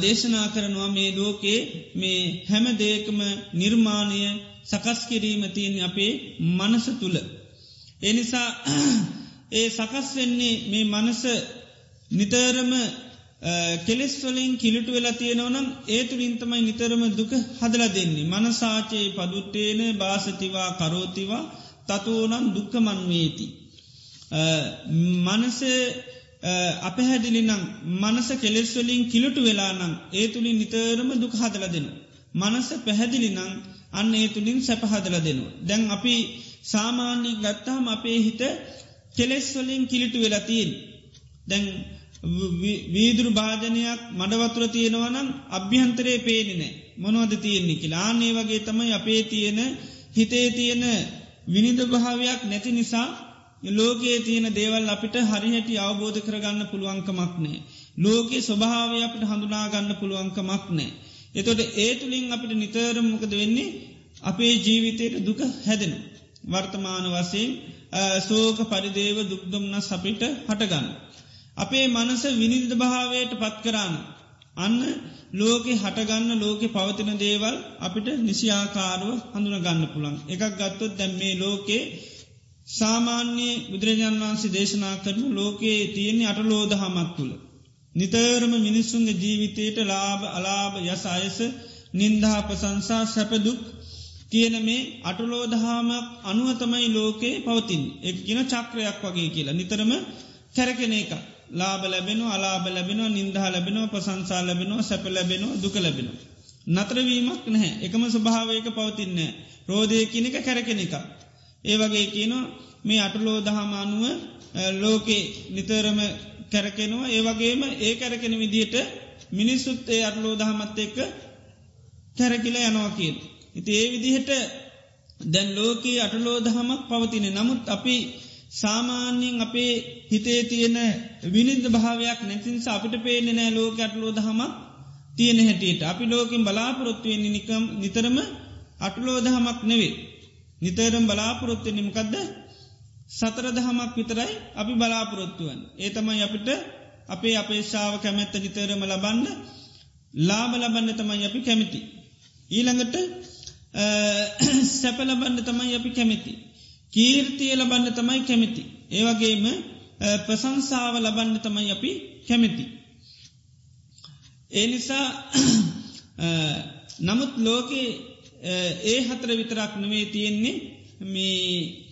දේශනා කරනවා මේ ලෝකේ මේ හැම දේකම නිර්මාණය සකස් කිරීම තියෙන් අපේ මනස තුළ. එනිසා ඒ සකස් වෙන්නේ මේ මනස නිතරම කෙලෙස්වලින් කිලිටු වෙලා තියෙනවනම් ඒ තුළින් තමයි නිතරම දුක හදල දෙන්නේ. මනසාචයේ පදුට්ටේන භාසතිවා කරෝතිවා තතුවනන් දුක්කමන්වේති. මනස අපහැදිලිනම් මනස කෙලෙස්වලින් කිලුටු වෙලානම් ඒ තුළින් නිතරම දුක හදල දෙනු. මනස පැහැදිලිනං අන්න ඒ තුළින් සැපහදල දෙනවා. දැන් අපි සාමාන්‍ය ගත්තාම අපේ හිත කෙලෙස්වලින් කිලිටු වෙලතිීන්. දැන් වීදුරු භාජනයක් මඩවතුර තියෙනවනම් අභ්‍යහන්තරේ පේනිනෑ මොනවද තියෙන්නේ කියලා ආනේ වගේ තමයි අපේ තියෙන හිතේ තියෙන විනිද භාවයක් නැති නිසා ලෝකයේ තියෙන දේවල් අපිට හරිහැටි අවබෝධ කරගන්න පුළුවන්කමක් නෑ. ලෝකයේ ස්වභාවය අපට හඳුනාගන්න පුළුවන්කමක් නෑ. එතොට ඒ තුළින් අපිට නිතරම් මොකද වෙන්නේ අපේ ජීවිතයට දුක හැදෙන. වර්තමාන වසයෙන් සෝක පරිදේව දුක්දුම්න්න සපිට හටගන්න. අපේ මනස විනිධ භාවයට පත්කරන්න. අන්න ලෝකෙ හටගන්න ලෝකෙ පවතින දේවල් අපිට නිසියාකාරුව හඳුන ගන්න පුළන්. එකක් ගත්තොත් දැම් මේ ලෝකේ සාමාන්‍යයේ බුදුරජාන් වහන්සේ දේශනා කරන ලෝකයේ තියෙන්නේ අටලෝද හමක් තුළ. නිතරම මිනිස්සුන්ගේ ජීවිතයට ලාභ අලාභ යස අයස නින්දහා ප්‍රසංසා සැපදුක් කියන මේ අටලෝදහාමක් අනුවතමයි ලෝකයේ පවතින් එක් ගෙන චක්‍රයක් වගේ කියලා නිතරම කැරකෙන එක ලාබ ලැබෙනවා අලාබ ලැබෙනවා නින්දහා ලැබෙනවා ප්‍රසංසා ලැබෙනවා සැප ලැබෙනවා දුක ලැබෙනවා. නතරවීමක් නැහැ එකම ස්වභාවයක පවතින්නේ රෝධය කියනක කැරකෙන එක. ඒ වගේ කියනවා මේ අටලෝ දහමානුව ලෝකේ නිතරම කැරකෙනවා ඒ වගේම ඒ කැරකෙන විදිහට මිනිස්සුත් ඒ අටලෝ දහමත් එක්ක කැරකිල යනවා කියෙන්. ඉති ඒ විදිහට දැන් ලෝකයේ අටලෝ දහමක් පවතින නමුත් අපි සාමාන්‍යයෙන් අපේ හිතේ තියෙන විනිද භාවයක් නැතිනිස අපිට පේනෙ නෑ ලෝක අටලෝ දහමක් තියෙන හැටියට අපි ලෝකින් බලාපොරොත්තුවෙන් නිකම් නිතරම අටලෝ දහමක් නෙවේ නිතරම් බලාපොරොත්තු නිමකක්ද සතර දහමක් විතරයි අපි බලාපොරොත්තුවන් ඒ තමයි අපිට අපේ අපේශාව කැමැත්ත නිතරම ලබන්න ලාබ ලබන්න තමයි අපි කැමිති. ඊළඟට සැපලබන්න තමයි අපි කැමිති. කීර්තිය ලබන්න තමයි කැමිති. ඒවගේම ප්‍රසංසාව ලබන්න තමයි අපි කැමිති. ඒ නිසා නමුත් ලෝකේ ඒ හතර විතරක් නෙවේ තියෙන්නේ මේ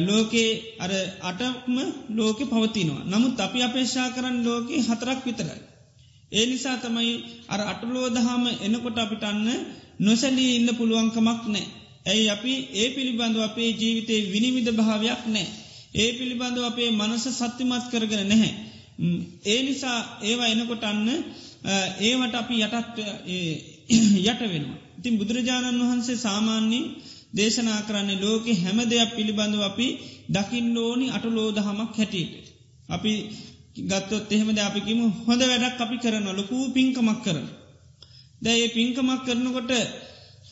ලෝකේ අර අටක්ම ලෝකෙ පවතිනවා. නමුත් අපි අපේක්ෂා කරන්න ලෝකෙ හතරක් විතරයි. ඒ නිසා තමයි අර අටලෝදහම එනකොට අපිටන්න නොසැලී ඉන්න පුළුවන්කමක් නෑ. ඇයි අපි ඒ පිළිබඳව අපේ ජීවිතේ විනිවිධ භාවයක් නෑ. ඒ පිළිබඳව අපේ මනස සත්‍යමත් කරගෙන නැහැ. ඒ නිසා ඒවා එනකොට අන්න ඒවට අපි යටත් යට වෙනවා. ඉතින් බුදුරජාණන් වහන්සේ සාමාන්‍යින් දේශනා කරන්නේ ලෝකෙ හැම දෙයක් පිළිබඳව අපි දකින්න ඕනි අටලෝදහමක් හැටියට. අපි ගත්තොත් එහෙමද අපිකිම හොඳ වැඩක් අපි කරන ලොකූ පින්කමක් කරන. දැ ඒ පින්කමක් කරනකොට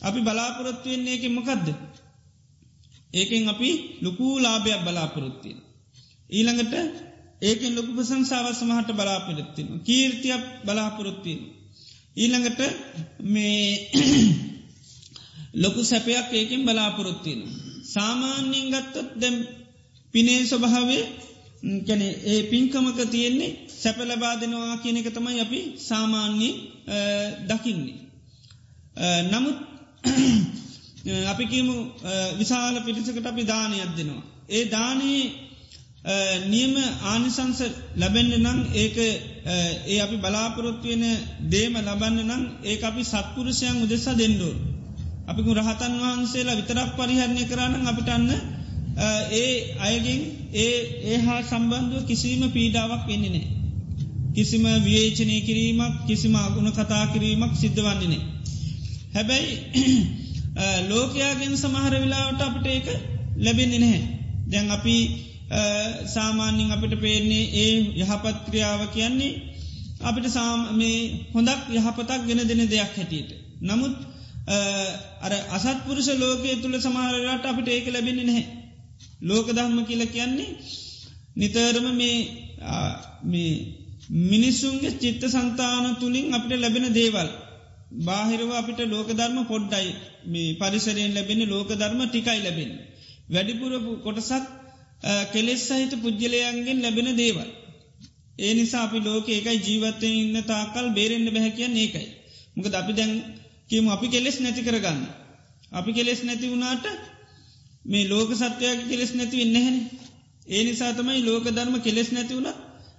අපි බලාපොරොත්තුවෙන්නේ එක මොකක්ද. ඒකෙන් අපි ලොකූ ලාභයක් බලාපොරොත්තියෙන. ඊළඟට ඒකෙන් ලොකු ප්‍රසංසාව සමහට බලාපොරොත්තින. කීර්තියක් බලාපොරොත්තියෙන. ඊළඟට මේ ලොකු සැපයක් ඒකෙන් බලාපොරොත්තියෙන. සාමාන්‍යයෙන් ගත්තොත් දැම් පිනේ ස්වභාවේ කැනෙ ඒ පින්කමක තියෙන්නේ සැප ලබා දෙනවා කියන එක තමයි අපි සාමාන්‍ය දකින්නේ. නමුත් අපි කියමු විශාල පිටිසකට අපි දානයක් දෙනවා. ඒ දානයේ නියම ආනිසංස ලැබෙන්න්න නං ඒක ඒ අපි බලාපොරොත්තුවෙන දේම ලබන්න නම් ඒ අපි සත්පුරුෂයන් උදෙසා දෙන්නඩෝ. අපිකු රහතන් වහන්සේලා විතරක් පරිහරණය කරන්න අපිටන්න ඒ අයගෙන් ඒ ඒ හා සම්බන්ධුව කිසිීම පීඩාවක් වෙන්නේනේ. කිසිම විවේචනය කිරීමක් කිසිම අගුණ කතා කිරීමක් සිද්ධ වන්නේනේ. හැබැයි ලෝකයාගෙන් සමහර වෙලාවට අපට ඒක ලැබෙන්නේ නැහැ. දැන් අපි සාමාන්‍යින් අපිට පේන්නේ ඒ යහපත් ක්‍රියාව කියන්නේ අපිට සාම මේ හොඳක් යහපතක් ගෙන දෙන දෙයක් හැටියට. නමුත් අර අසත්පුරුෂ ලෝකයේ තුළ සමහරලාට අපිට ඒක ලැබෙන්නේ නැහැ. ලෝක ධර්ම කියල කියන්නේ නිතරම මේ මිනිස්සුන්ගේ චිත්ත සන්තාන තුළින් අපිට ලැබෙන දේවල්. බාහිරව අපිට ලෝක ධර්ම පොඩ්ඩයි මේ පරිසරයෙන් ලැබෙන ලෝක ධර්ම ටිකයි ලැබෙන. වැඩිපුර කොටසක් කෙලෙස් සහිත පුද්ගලයන්ගෙන් ලැබෙන දේවල්. ඒ නිසා අපි ලෝක ඒකයි ජීවත්තය ඉන්න තාකල් බේරෙන්න්න බැහැකියන් ඒකයි. මොකද අපි දැන් කියමු අපි කෙලෙස් නැති කරගන්න. අපි කෙලෙස් නැති වුණාට මේ ලෝක සත්‍යයක් කෙලෙස් නැති වෙන්න හැන. ඒ නිසාතමයි ලෝක ධර්ම කෙලෙස් නැති වුණ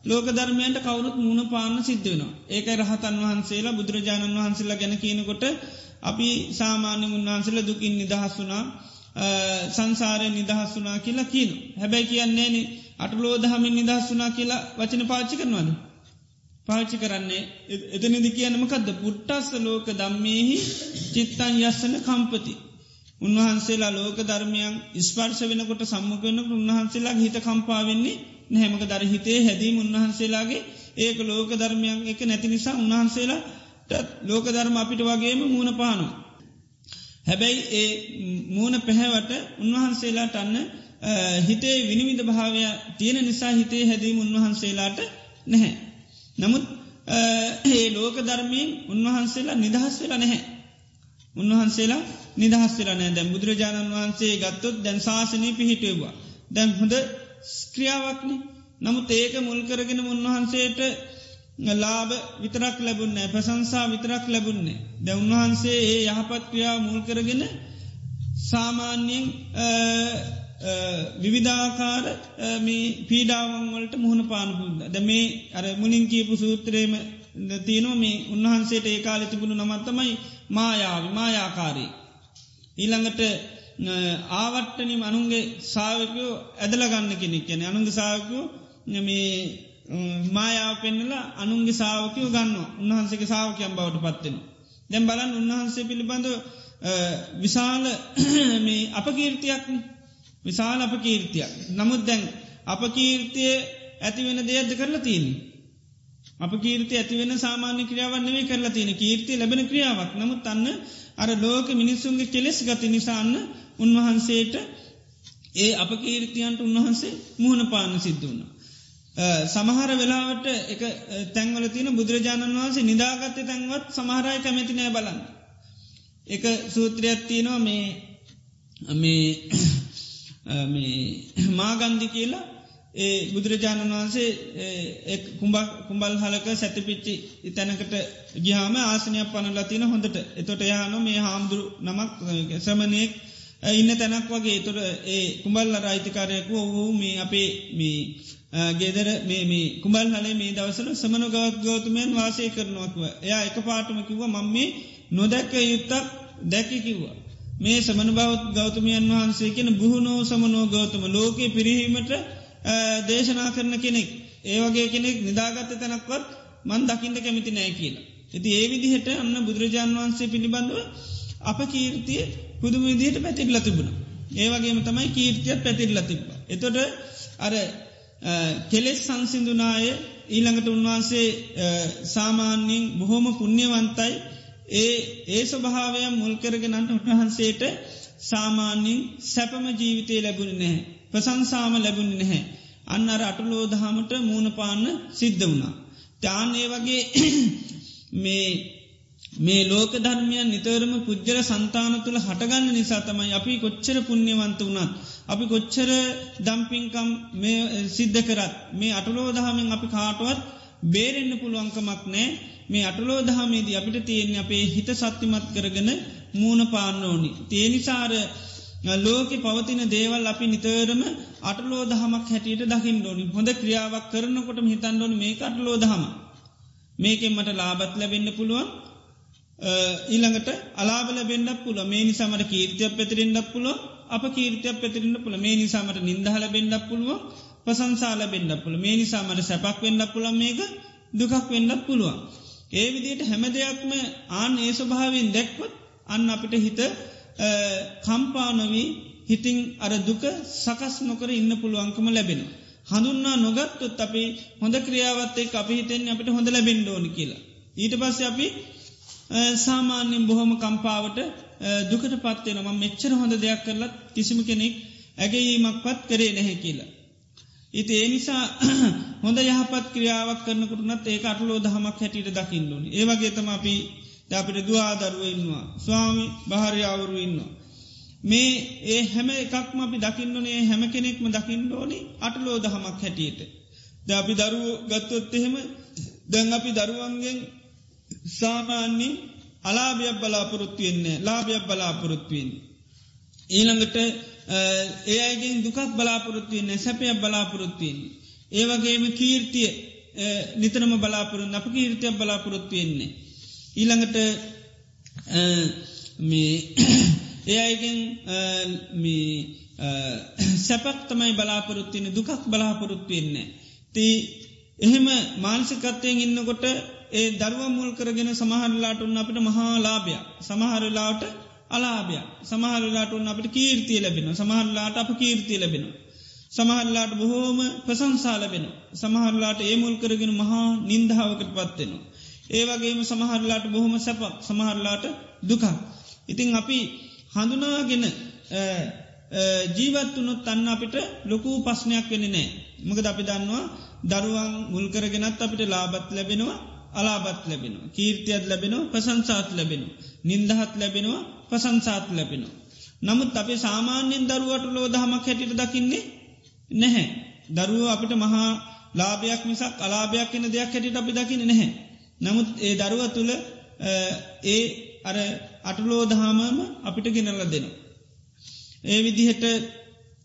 ලෝක ධර්මයන්ට කවුරුත් මුණ පාන්න සිද්ධ වෙනවා. ඒක රහතන් වහන්සේලා බුදුරජාණන් වහන්සේලා ගැන කියනකොට අපි සාමාන්‍ය උන්වහන්සේල දුකින් නිදහස් වුනා සංසාරය නිදහස් වනා කියලා කියන. හැබැයි කියන්නේන අටලෝ දහමින් නිදහස් වනා කියලා වචන පාච්චි කරනවාද. පාච්චි කරන්නේ එතනිදි කියනමකදද පුට්ටස්ස ලෝක දම්මේහි චිත්තන් යස්සන කම්පති. උන්වහන්සේලා ලෝක ධර්මයන් ස්පර්ශ වෙනකොට සම්මක වෙනකට උන්වහන්සේලා හිත කම්පාවෙන්නේ නැහැමක දර හිතේ හැදීම උන්වහන්සේලාගේ ඒක ලෝක ධර්මයන් එක නැති නිසා උන්වහන්සේලාට ලෝක ධර්ම අපිට වගේම මූුණ පානු. හැබැයි ඒ මූුණ පැහැවට උන්වහන්සේලාට අන්න හිතේ විනිවිධ භාවය තියෙන නිසා හිතේ හැදීම උන්වහන්සේලාට නැහැ. නමුත් ඒ ලෝක ධර්මයෙන් උන්වහන්සේලා නිදහස් වෙලා නැහැ. උන්වහන්සේලා නිදහස්සර නෑ දැම් බුදුරජාණන් වහන්සේ ගත්තොත් දැන් ශාසනය පිහිටුවවා. දැම් හොඳ ස්ක්‍රියාවක්නේ නමුත් ඒක මුල් කරගෙන උන්වහන්සේට ලාබ විතරක් ලැබුන්නේ ප්‍රසංසා විතරක් ලැබුන්නේ. ද උන්වහන්සේ ඒ යහපත් ක්‍රියාව මුල් කරගෙන සාමාන්‍යයෙන් විවිධාකාර පීඩාවන් වලට මුහුණ පානපුද. ද මේ අර මුලින් කියපු සූත්‍රයම තියනෝ මේ උන්වහන්සේට ඒ කාලෙ තිබුණු නමත්තමයි මායාව මායාකාරී. ඊළඟට ආවට්ටනි අනුන්ගේ සාාවකයෝ ඇදලගන්න කෙනෙක් කියන අනුන්ගේ සාාවකයෝ මේ මායාව පෙන්නලා අනුන්ගේ සාාවකයෝ ගන්න උන්වහන්සේගේ සාාවකයම් බවට පත්වෙන. දැම් බලන් උන්වහන්සේ පිළිබඳ විශාල මේ අප කීර්තියක් විශාල අප කීර්තියක් නමුත් දැන් අප කීර්තිය ඇතිවෙන දෙයක්ද කරලා තිීන්. අප කීර්ති ඇතිවෙන සාමාන්‍ය ක්‍රියාවන්නේ කරලා තියෙන කීර්ති ලැබෙන ක්‍රියාවක්. නමුත් අන්න අර ලෝක මිනිස්සුන්ගේ කෙලෙස් ගති නිසාන්න උන්වහන්සේට ඒ අප කීර්තියන්ට උන්වහන්සේ මුහුණ පාන සිද්ධ වුණ. සමහර වෙලාවට එක තැන්වල තින බුදුරජාණන් වහන්සේ නිදාගත්ත තැන්වත් සමහරයි කැමැති නෑ බලන්න. එක සූත්‍රයක් තියනවා මේ මේ මාගන්දි කියලා ඒ බුදුරජාණන් වහන්සේ කුම්බල් හලක සැතපිච්චි තැනකට ගිහාම ආසනයක් පනලා තින හොඳට එතොට යහන මේ හාමුදුරු නමක් ශ්‍රමණයෙක් ඉන්න තැනක් වගේ තොට ඒ කුඹල්ල රයිතිකාරයකු ඔහු මේ අපේ මේ ගෙදර මේ කුමල් හලේ මේ දවසල සමන ගවත් ගෞතමයන් වාසය කරනවක්ව එයා එක පාටම කිව්ව මං මේ නොදැක්ක යුත්තක් දැකි කිව්වා. මේ සමන බවත් ගෞතමයන් වහන්සේ කියෙන බුහුණෝ සමනෝ ගෞතම ලෝකයේ පිරිහීමට දේශනා කරන කෙනෙක් ඒවගේ කෙනෙක් නිදාගත්ත තැනක්වත් මන් දකිින්ට කැමිති නෑ කියලා. ඇති ඒ විදිහට අන්න බුදුරජාන් වහන්සේ පිළිබඳව අප කීර්තිය පුදුම විදිහට පැතිරල තිබුණ. ඒවගේම තමයි කීර්තියත් පැතිරල තිබ. එතොට අර කෙලෙස් සංසිදුනාය ඊළඟට උන්වහන්සේ සාමාන්‍යින් බොහොම පුුණ්‍යවන්තයි ඒ ඒ ස්වභාවය මුල්කරගෙනන්ට උන්වහන්සේට සාමාන්‍යින් සැපම ජීවිතය ලැබුණ නැහැ. ප්‍රසංසාම ලැබුණ නැහැ. අන්න අර අටලෝදහමට මූුණපාන්න සිද්ධ වුණා. තාන්නේ වගේ මේ මේ ලෝක ධර්මයන් නිතරම පුද්ජල සන්තාන තුළ හටගන්න නිසා තමයි අපි කොච්චර පුුණ්‍යවන්ත වනත්. අපි කොච්චර දම්පින්කම් සිද්ධ කරත් මේ අටලෝ දහමෙන් අපි කාටුවත් බේරෙන්න්න පුළුවන්කමක් නෑ මේ අටලෝ දහමේදී අපිට තියෙන්නේ අපේ හිත සත්තිමත් කරගෙන මූුණ පාන්න ඕනි. තේනිසාර ලෝක පවතින දේවල් අපි නිතරම අටලෝ දහමක් හැටියට දකිින් ඩෝනි හොඳ ක්‍රියාවක් කරනකොට හිතන්ඩෝනි මේ අටලෝ දහම මේකෙන් මට ලාබත් ලැබෙන්න්න පුළුවන් ඊළඟට අලාබල බෙන්ඩක් පුල මේ නිසාමට කීර්තියක් පැතිරෙන්ඩක් පුලො අප කීර්තියක් පැතිරෙන්න්න පුළ මේ නිසාමට නින්දහල බෙන්ඩක් පුළුව පසංසාල බෙන්ඩක් පුළ මේ නිසාමට සැපක් වෙන්ඩක් පුළ මේක දුකක් වෙන්ඩක් පුළුවන්. ඒ විදියට හැම දෙයක්ම ආන් ඒ ස්වභාවෙන් දැක්කොත් අන්න අපිට හිත කම්පානොවී හිටිං අර දුක සකස් නොකර ඉන්න පුළුවන්කම ලැබෙනවා. හඳුන්නා නොගත්තොත් අපි හොඳ ක්‍රියාවත්තේ අපි හිතෙන් අපිට හොඳ ලැබෙන්ඩෝනි කියලා. ඊට පස්ස අපි සාමාන්‍යෙන් බොහොම කම්පාවට දුකට පත්වෙන ම මෙච්චර හොඳ දෙයක් කරලත් කිසිම කෙනෙක් ඇගේීමක් පත් කරේ නැහැ කියලා. ඉති ඒ නිසා හොඳ යහපත් ක්‍රියාවක් කරනකරුනත් ඒ අටලෝ දහමක් හැටියට දකිින්ලුන් ඒවගේතම අපි අපිට දවාදරුව ඉන්නවා ස්වාමි භාරයාවරු ඉන්නවා. මේ ඒ හැම එකක්ම අපි දකින්නනේ හැම කෙනෙක්ම දකිින්ඩෝනි අටලෝ දහමක් හැටියට. ද අපි දරුව ගත්තොත් එහෙම දැන් අපි දරුවන්ගෙන් සාමාන්‍යෙන් අලාභයක් බලාපොරොත්තුවෙන්නේ ලාභයක් බලාපොරොත්තුවෙන්. ඊළඟට ඒ අයගෙන් දුකක් බලාපොරොත්තුවෙන්නේ සැපයක් බලාපොරොත්තුවෙන්. ඒවගේම කීර්තිය නිතරම බලාපොරොන් අප කීර්තියක් බලාපොරොත්තුවෙන්නේ. ඊළඟට ඒ අයගෙන් සැපක් තමයි බලාපොරොත්තියන දුකක් බලාපොරොත්තුවෙන්නේ. ති එහෙම මානසිකත්වයෙන් ඉන්නකොට ඒ දරුව මුල් කරගෙන සමහරලාට උන්න අපිට මහාලාභය සමහරලාට අලාභය සමහරලාට උන්න අපට කීර්තිය ලැබෙන සමහරලාට අප කීර්තිය ලැබෙන. සමහරලාට බොහෝම ප්‍රසංසා ලැබෙන සමහරලාට ඒ මුල් කරගෙන මහා නින්දාවකට පත්වෙනවා. ඒවගේම සමහරලාට බොහොම සැපක් සමහරලාට දුකක්. ඉතිං අපි හඳුනාගෙන ජීවත්වනොත් අන්න අපිට ලොකූ පස්්නයක් වෙන නෑ. මකද අපි දන්නවා දරුවන් මුල්කරගෙනත් අපිට ලාබත් ලැබෙනවා අලාබත් ලැබෙනවා. කීර්තියත් ලැබෙනවා ප්‍රසංසාත් ලැබෙනවා. නින්දහත් ලැබෙනවා ප්‍රසංසාත් ලැබෙනවා. නමුත් අපේ සාමාන්‍යෙන් දරුවට ලෝදහමක් හැටිට දකින්නේ නැහැ. දරුව අපිට මහා ලාභයක් මිසක් අලාභයක් එන දෙයක් හැටිට අපි දකින නැහැ. නමුත් ඒ දරුව තුළ ඒ අර අටලෝදහාමම අපිට ගෙනල්ල දෙනවා. ඒ විදිහට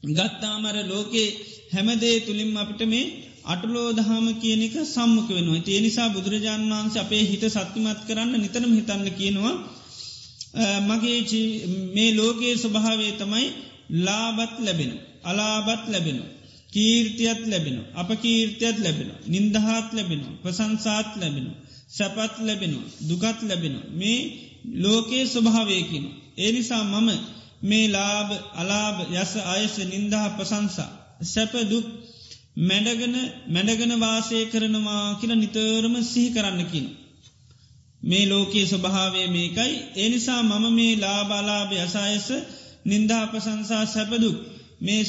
ගත්තාමර ලෝකේ හැමදේ තුළින් අපිට මේ අටලෝ දහම කියනක සම්මක වෙනවා ඒ නිසා බුදුරජාණන් වහන්ස අපේ හිත සත්තිමත් කරන්න නිතනම හිතන්න කියනවා මගේ මේ ලෝකයේ ස්වභාවේ තමයි ලාබත් ලැබෙන අලාබත් ලැබෙන කීර්තියත් ලැබෙන අප කීර්තියත් ලැබෙන නින්දහත් ලැබෙන ප්‍රසංසාත් ලැබෙන සැපත් ලැබෙන දුගත් ලැබෙන මේ ලෝකයේ ස්වභාවයකින ඒ නිසා මම මේ ලාබ අලාබ යස අයස නින්දහ පසංසා. සැපදුක් මැඩගෙන මැඩගෙන වාසය කරනවා කියල නිතරම සිහි කරන්න කියන. මේ ලෝකයේ ස්වභාවය මේකයි එනිසා මම මේ ලාබාලාභ යසායස නින්දා ප්‍රසංසා සැපදුක් මේ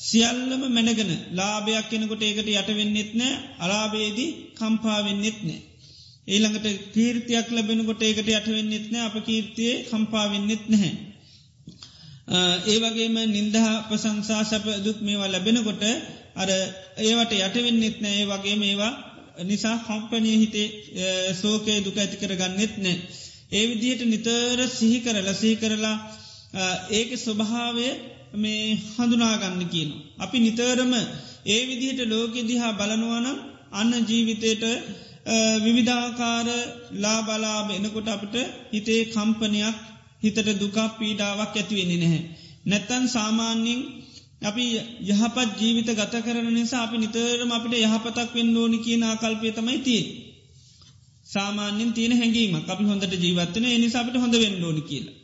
සියල්ලම මැනගෙන ලාභයක් කෙනකොට ඒකට යටවෙන්නෙත් නෑ අලාබේදී කම්පාවෙන්නෙත් නෑ. ඊළඟට කීර්තියක් ලැබෙනකොට ඒකට යටවෙන්නෙත් නෑ අප කීර්තියේ කම්පාවෙන්නෙත් නැහැ. ඒ වගේම නින්දහා ප්‍රසංසා සැප දුක් මේවා ලැබෙනකොට අර ඒවට යටවෙන්නෙත් නෑ ඒ වගේ මේවා නිසා කම්පනය හිතේ සෝකය දුක ඇති කර ගන්නෙත් නෑ. ඒ විදිහට නිතර සිහි කරලා සිහි කරලා ඒක ස්වභාවය මේ හඳුනාගන්න කියන. අපි නිතරම ඒ විදිහට ලෝකෙ දිහා බලනවනම් අන්න ජීවිතයට විවිධාකාර ලාබලාබ එනකොට අපට හිතේ කම්පනයක් හිතට දුකක් පීඩාවක් ඇතිවෙන්නේ නැහැ. නැත්තන් සාමාන්‍යින් අපි යහපත් ජීවිත ගත කරන නිසා අපි නිතරම අපිට යහපතක් වෙන්න ඕනි කියන ආකල්පය තමයි තිය. සාමාන්‍යෙන් තියෙන හැඟීම අපි හොඳට ජීවත්වන එනිසාපට හොඳ වෙන්න ඕනි කියලා.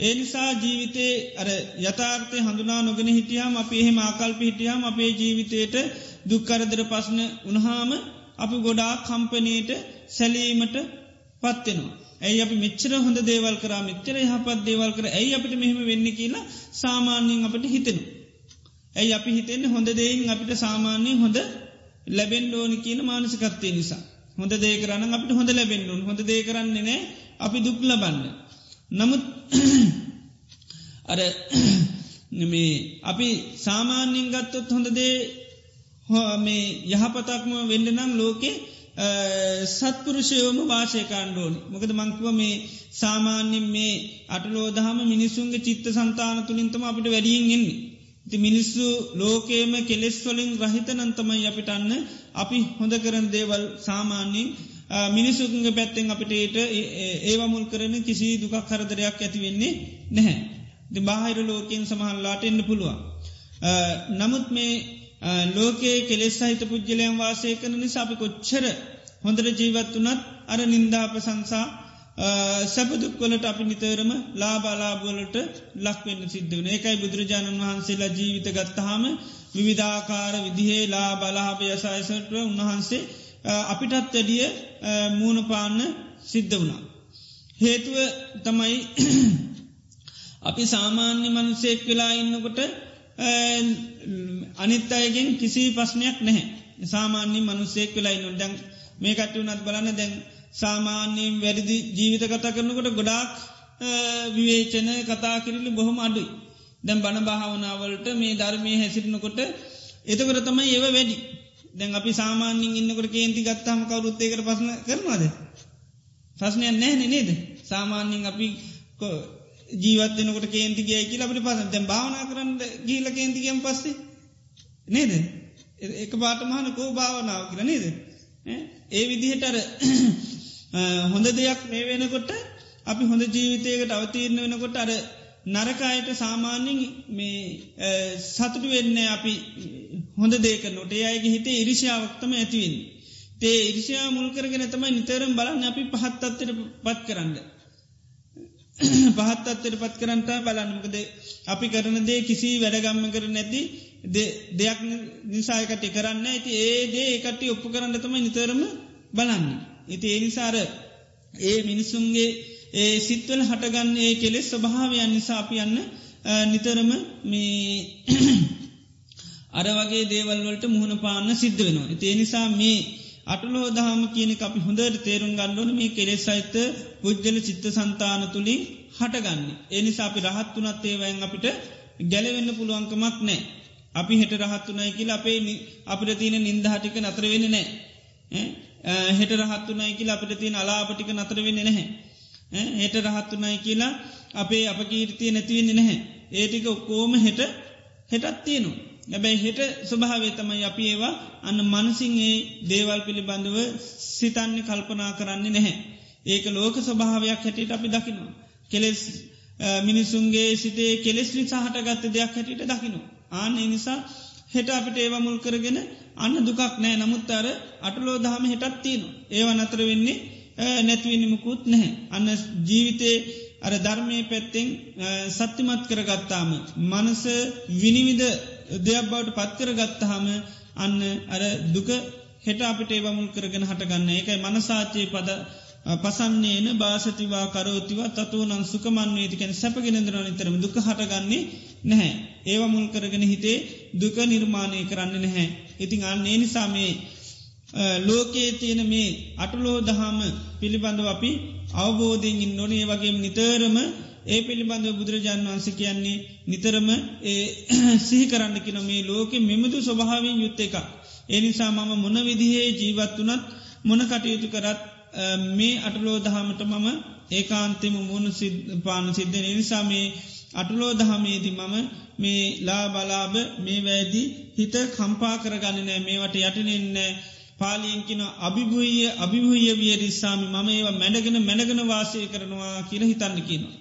ඒ නිසා ජීවිතේ අර යථාර්ථය හඳුනා නොගෙන හිටියම් අප එහෙම ආකල්ප හිටියම් අපේ ජීවිතයට දුක්කරදර පස්න උනහාම අපි ගොඩා කම්පනයට සැලීමට පත්වෙනවා. ඇයි අපි මෙච්චර හොඳ දේවල් කර මෙච්චර යහපත් දේවල් කර ඇයි අපිට මෙහෙම වෙන්න කියලා සාමාන්‍යයෙන් අපට හිතෙනු. ඇයි අපි හිතෙන්නේ හොඳ දෙයින් අපිට සාමාන්‍යයෙන් හොඳ ලැබෙන් ඕනි කියන මානසිකත්තේ නිසා. හොඳ දේ කරන්න අපිට හොඳ ලැබෙන්නුන් හොඳ දේ කරන්නේ නෑ අපි දුක් ලබන්න. නමුත් අර මේ අපි සාමාන්‍යින් ගත්තොත් හොඳ දේ මේ යහපතක්ම වෙන්න නම් ලෝකේ සත්පුරුෂයෝම වාසයකාණ්ඩෝන මොකද මංකව මේ සාමාන්‍යින් මේ අටලෝදහම මිනිසුන්ගේ චිත්ත සන්තාන තුළින්තම අපිට වැඩියෙන් එන්නේ. ති මිනිස්සු ලෝකේම කෙලෙස්වලින් රහිත නන්තමයි අපිට අන්න අපි හොඳ කරන දේවල් සාමාන්‍යින් මිනිසුන්ගේ පැත්තෙන් අපිට ඒවමුල් කරන කිසි දුකක් කරදරයක් ඇති වෙන්නේ නැහැ. ද බාහිර ලෝකයෙන් සමහල්ලාට එන්න පුළුවන්. නමුත් මේ ලෝකයේ කෙලෙස් සහිත පුද්ගලයන් වාසය කරන නිසාපි කොච්චර හොඳර ජීවත් වනත් අර නින්දාප සංසා සැපදුක්වලට අපි නිතරම ලාබාලාබවලට ලක්වෙන්න සිද්ධ වන ඒකයි බුදුරජාණන් වහන්සේලා ජීවිත ගත්තහාම විවිධාකාර විදිහේ ලා බලාභය සායසට උන්වහන්සේ අපිටත් වැඩිය මූුණපාන්න සිද්ධ වුණා. හේතුව තමයි අපි සාමාන්‍ය මනුසෙක් වෙලා ඉන්නකොට Mm, අනිත් අයගෙන් කිසි පස්්නයක් නැහැ. සාමාන්‍ය මනුස්සෙක් වෙලා නො දැන් මේ කට්ටු නත් බලන්න දැන් සාමාන්‍යයෙන් වැරදි ජීවිත කතා කරනකොට ගොඩාක් විවේචන කතා කිරලි බොහොම අඩුයි. දැම් බණ භාවනාවලට මේ ධර්මය හැසිරනකොට එතකට තමයි ඒව වැඩි. දැන් අපි සාමාන්‍යින් ඉන්නකට කේන්ති ගත්තාම කවරුත්තේකට පසන කරනවාද. ප්‍රශ්නයක් නැහැ නේද. සාමාන්‍යින් අපි ජීවත්වනකට කේන්ති ගිය කියල අපට පස දැ භාවනා කරන්න ගීල කේන්තිගම් පස්සේ නේද එක පාටමහන කෝ භාවනාව කියල නේද ඒ විදිහටර හොඳ දෙයක් මේ වෙනකොට අපි හොඳ ජීවිතයකට අවතීරණ වෙනකොට අර නරකායට සාමාන්‍යින් මේ සතුටු වෙන්න අපි හොඳ දේක නොට අයගේ හිතේ ඉරිෂාවක්තම ඇතිවෙන්. තේ ඉරිෂා මුල් කරගෙන තමයි නිතරම් බලන්න අපි පහත්තත්තට පත් කරන්න. පහත්තත්තට පත් කරන්නට බලන්නකද අපි කරන දේ කිසි වැඩගම්ම කර නැති දෙයක් නිසායකට කරන්න ඇති ඒ දේ එකට ඔප්පු කරන්න තමයි නිතරම බලන්න. ඉති ඒනිසාර ඒ මිනිසුන්ගේ ඒ සිත්වල හටගන්නේ කෙලෙස් ස්වභාවයන් නිසා අපි යන්න නිතරම මේ අර වගේ දේවල්වලට මුහුණ පාන්න සිද්ධ වෙනවා. ඒ නිසා මේ අටලෝ දහම කියන අපි හොඳට තේරුම් ගන්නවන මේ කෙලෙස් සහිත පුද්ගල චිත්ත සන්තාන තුළින් හටගන්න. එනිසා අපි රහත් වනත් ඒවයින් අපිට ගැලවෙන්න පුළුවන්කමක් නෑ. අපි හෙට රහත්තුනයි කියලා අපේ අපිට තියෙන නින්දහටික නතර වෙන්න නෑ. හෙට රහත්තුනයි කියලා අපිට තියෙන අලාපටික නතර වෙන්න නැහැ. හෙට රහත්තුනයි කියලා අපේ අප කීර්තිය නැතිවෙන්න නැහැ. ඒටික ඔක්කෝම හෙට හෙටත් තියනවා. ඇබැයි හෙට ස්වභාවේ තමයි අපි ඒවා අන්න මනසිංයේ දේවල් පිළිබඳව සිතන්නේ කල්පනා කරන්නේ නැහැ. ඒක ලෝක ස්වභාවයක් හැටියට අපි දකිනවා. කෙලෙස් මිනිසුන්ගේ සිතේ කෙලෙස් නිසාහට ගත්ත දෙයක් හැටියට දකිනවා. ආන නිසා හෙට අපිට ඒවා මුල් කරගෙන අන්න දුකක් නෑ නමුත් අර අටලෝ දහම හෙටත් තියනවා. ඒව නතර වෙන්නේ නැතිවෙනමුකුත් නැහැ. අන්න ජීවිතේ අර ධර්මය පැත්තෙන් සත්‍යමත් කරගත්තාම. මනස විනිවිද දෙයක් බවට පත්කර ගත්තහම අන්න අර දුක හෙට අපිට ඒවමුල් කරගෙන හටගන්න එකයි මනසාචයේ පද පසන්නේන භාසතිවා කරෝතිවා තතුවනන් සුකමන්වේතිකැන සැපගෙනදර නිතරම දුක හටගන්නේ නැහැ. ඒව මුල් කරගෙන හිතේ දුක නිර්මාණය කරන්න නැහැ. ඉතිං අන්න ඒ නිසාමේ ලෝකයේ තියෙන මේ අටලෝ දහම පිළිබඳව අපි අවබෝධයෙන් නොනේ වගේ නිතරම ඒ පිළිබඳව බුදුරජාන් වන්ස කියන්නේ නිතරම ඒ සිහි කරන්න කින මේ ලෝකෙ මෙමදු ස්වභාවෙන් යුත්ත එක. එනිසා මම මොන විදිහේ ජීවත් වනත් මොන කටයුතු කරත් මේ අටලෝ දහමට මම ඒකාන්තෙම මුණ පාන සිද්ධ නිසා මේ අටලෝ දහමේදී මම මේ ලා බලාබ මේ වැෑදි හිත කම්පා කරගන්නනෑ මේවට යටනෙන්න පාලියන්කින අභිභූය අභිභූය වියරිස්සාමි මම ඒවා මැඩගෙන මැඩගෙන වාසය කරනවා කියල හිතන්න කියනවා.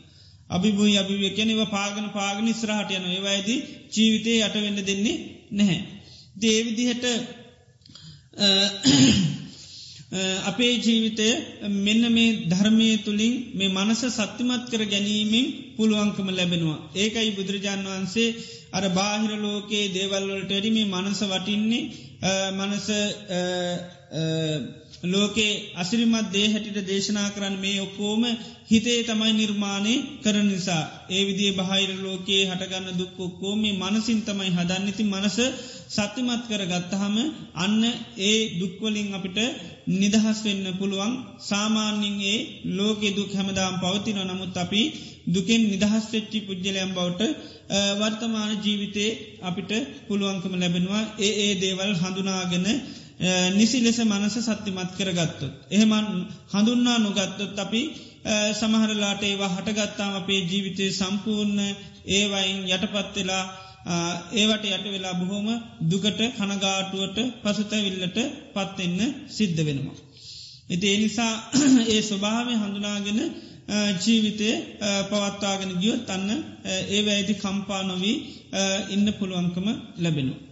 අභිභූය අභිවිය කෙනෙව පාගන පාගන ස්රහට යන ඒවායිද ජීවිතය යටවෙන්න දෙන්නේ නැහැ. දේවිදිහට අපේ ජීවිතය මෙන්න මේ ධර්මය තුළින් මේ මනස සත්‍යමත් කර ගැනීමෙන් පුළුවන්කම ලැබෙනවා. ඒකයි බුදුරජාණන් වහන්සේ අර බාහිර ලෝකයේ දේවල්වලට වැඩිමේ මනස වටින්නේ මනස ලෝකේ අසිරිමත් දේ හැටිට දේශනා කරන්න මේ ඔක්කෝම හිතේ තමයි නිර්මාණය කරන නිසා. ඒ විදිේ බහිර ලෝකයේ හටගන්න දුක්කොක්කෝ මේ මනසින් තමයි හදන්නති මනස සත්‍යමත් කර ගත්තහම අන්න ඒ දුක්වලින් අපිට නිදහස් වෙන්න පුළුවන් සාමාන්‍යින් ඒ ලෝකෙ දුක් හැමදාම් පවතින නමුත් අපි දුකෙන් නිදහස් වෙච්චි පුද්ජලයම් බවට වර්තමාන ජීවිතේ අපිට පුළුවන්කම ලැබෙනවා ඒ ඒ දේවල් හඳුනාගෙන නිසි ලෙස මනස සත්‍යමත් කරගත්තොත්. එහෙමන් හඳුන්නා නොගත්තොත් අපි සමහරලාට ඒවා හටගත්තාම අපේ ජීවිතය සම්පූර්ණ ඒවයින් යටපත්වෙලා ඒවට යට වෙලා බොහොම දුකට කනගාටුවට පසුතැවිල්ලට පත්වෙන්න සිද්ධ වෙනවා. ඉති එනිසා ඒ ස්වභාවය හඳුනාගෙන ජීවිතය පවත්වාගෙන ගියොත් අන්න ඒ වැයිදි කම්පා නොවී ඉන්න පුළුවන්කම ලැබෙනවා.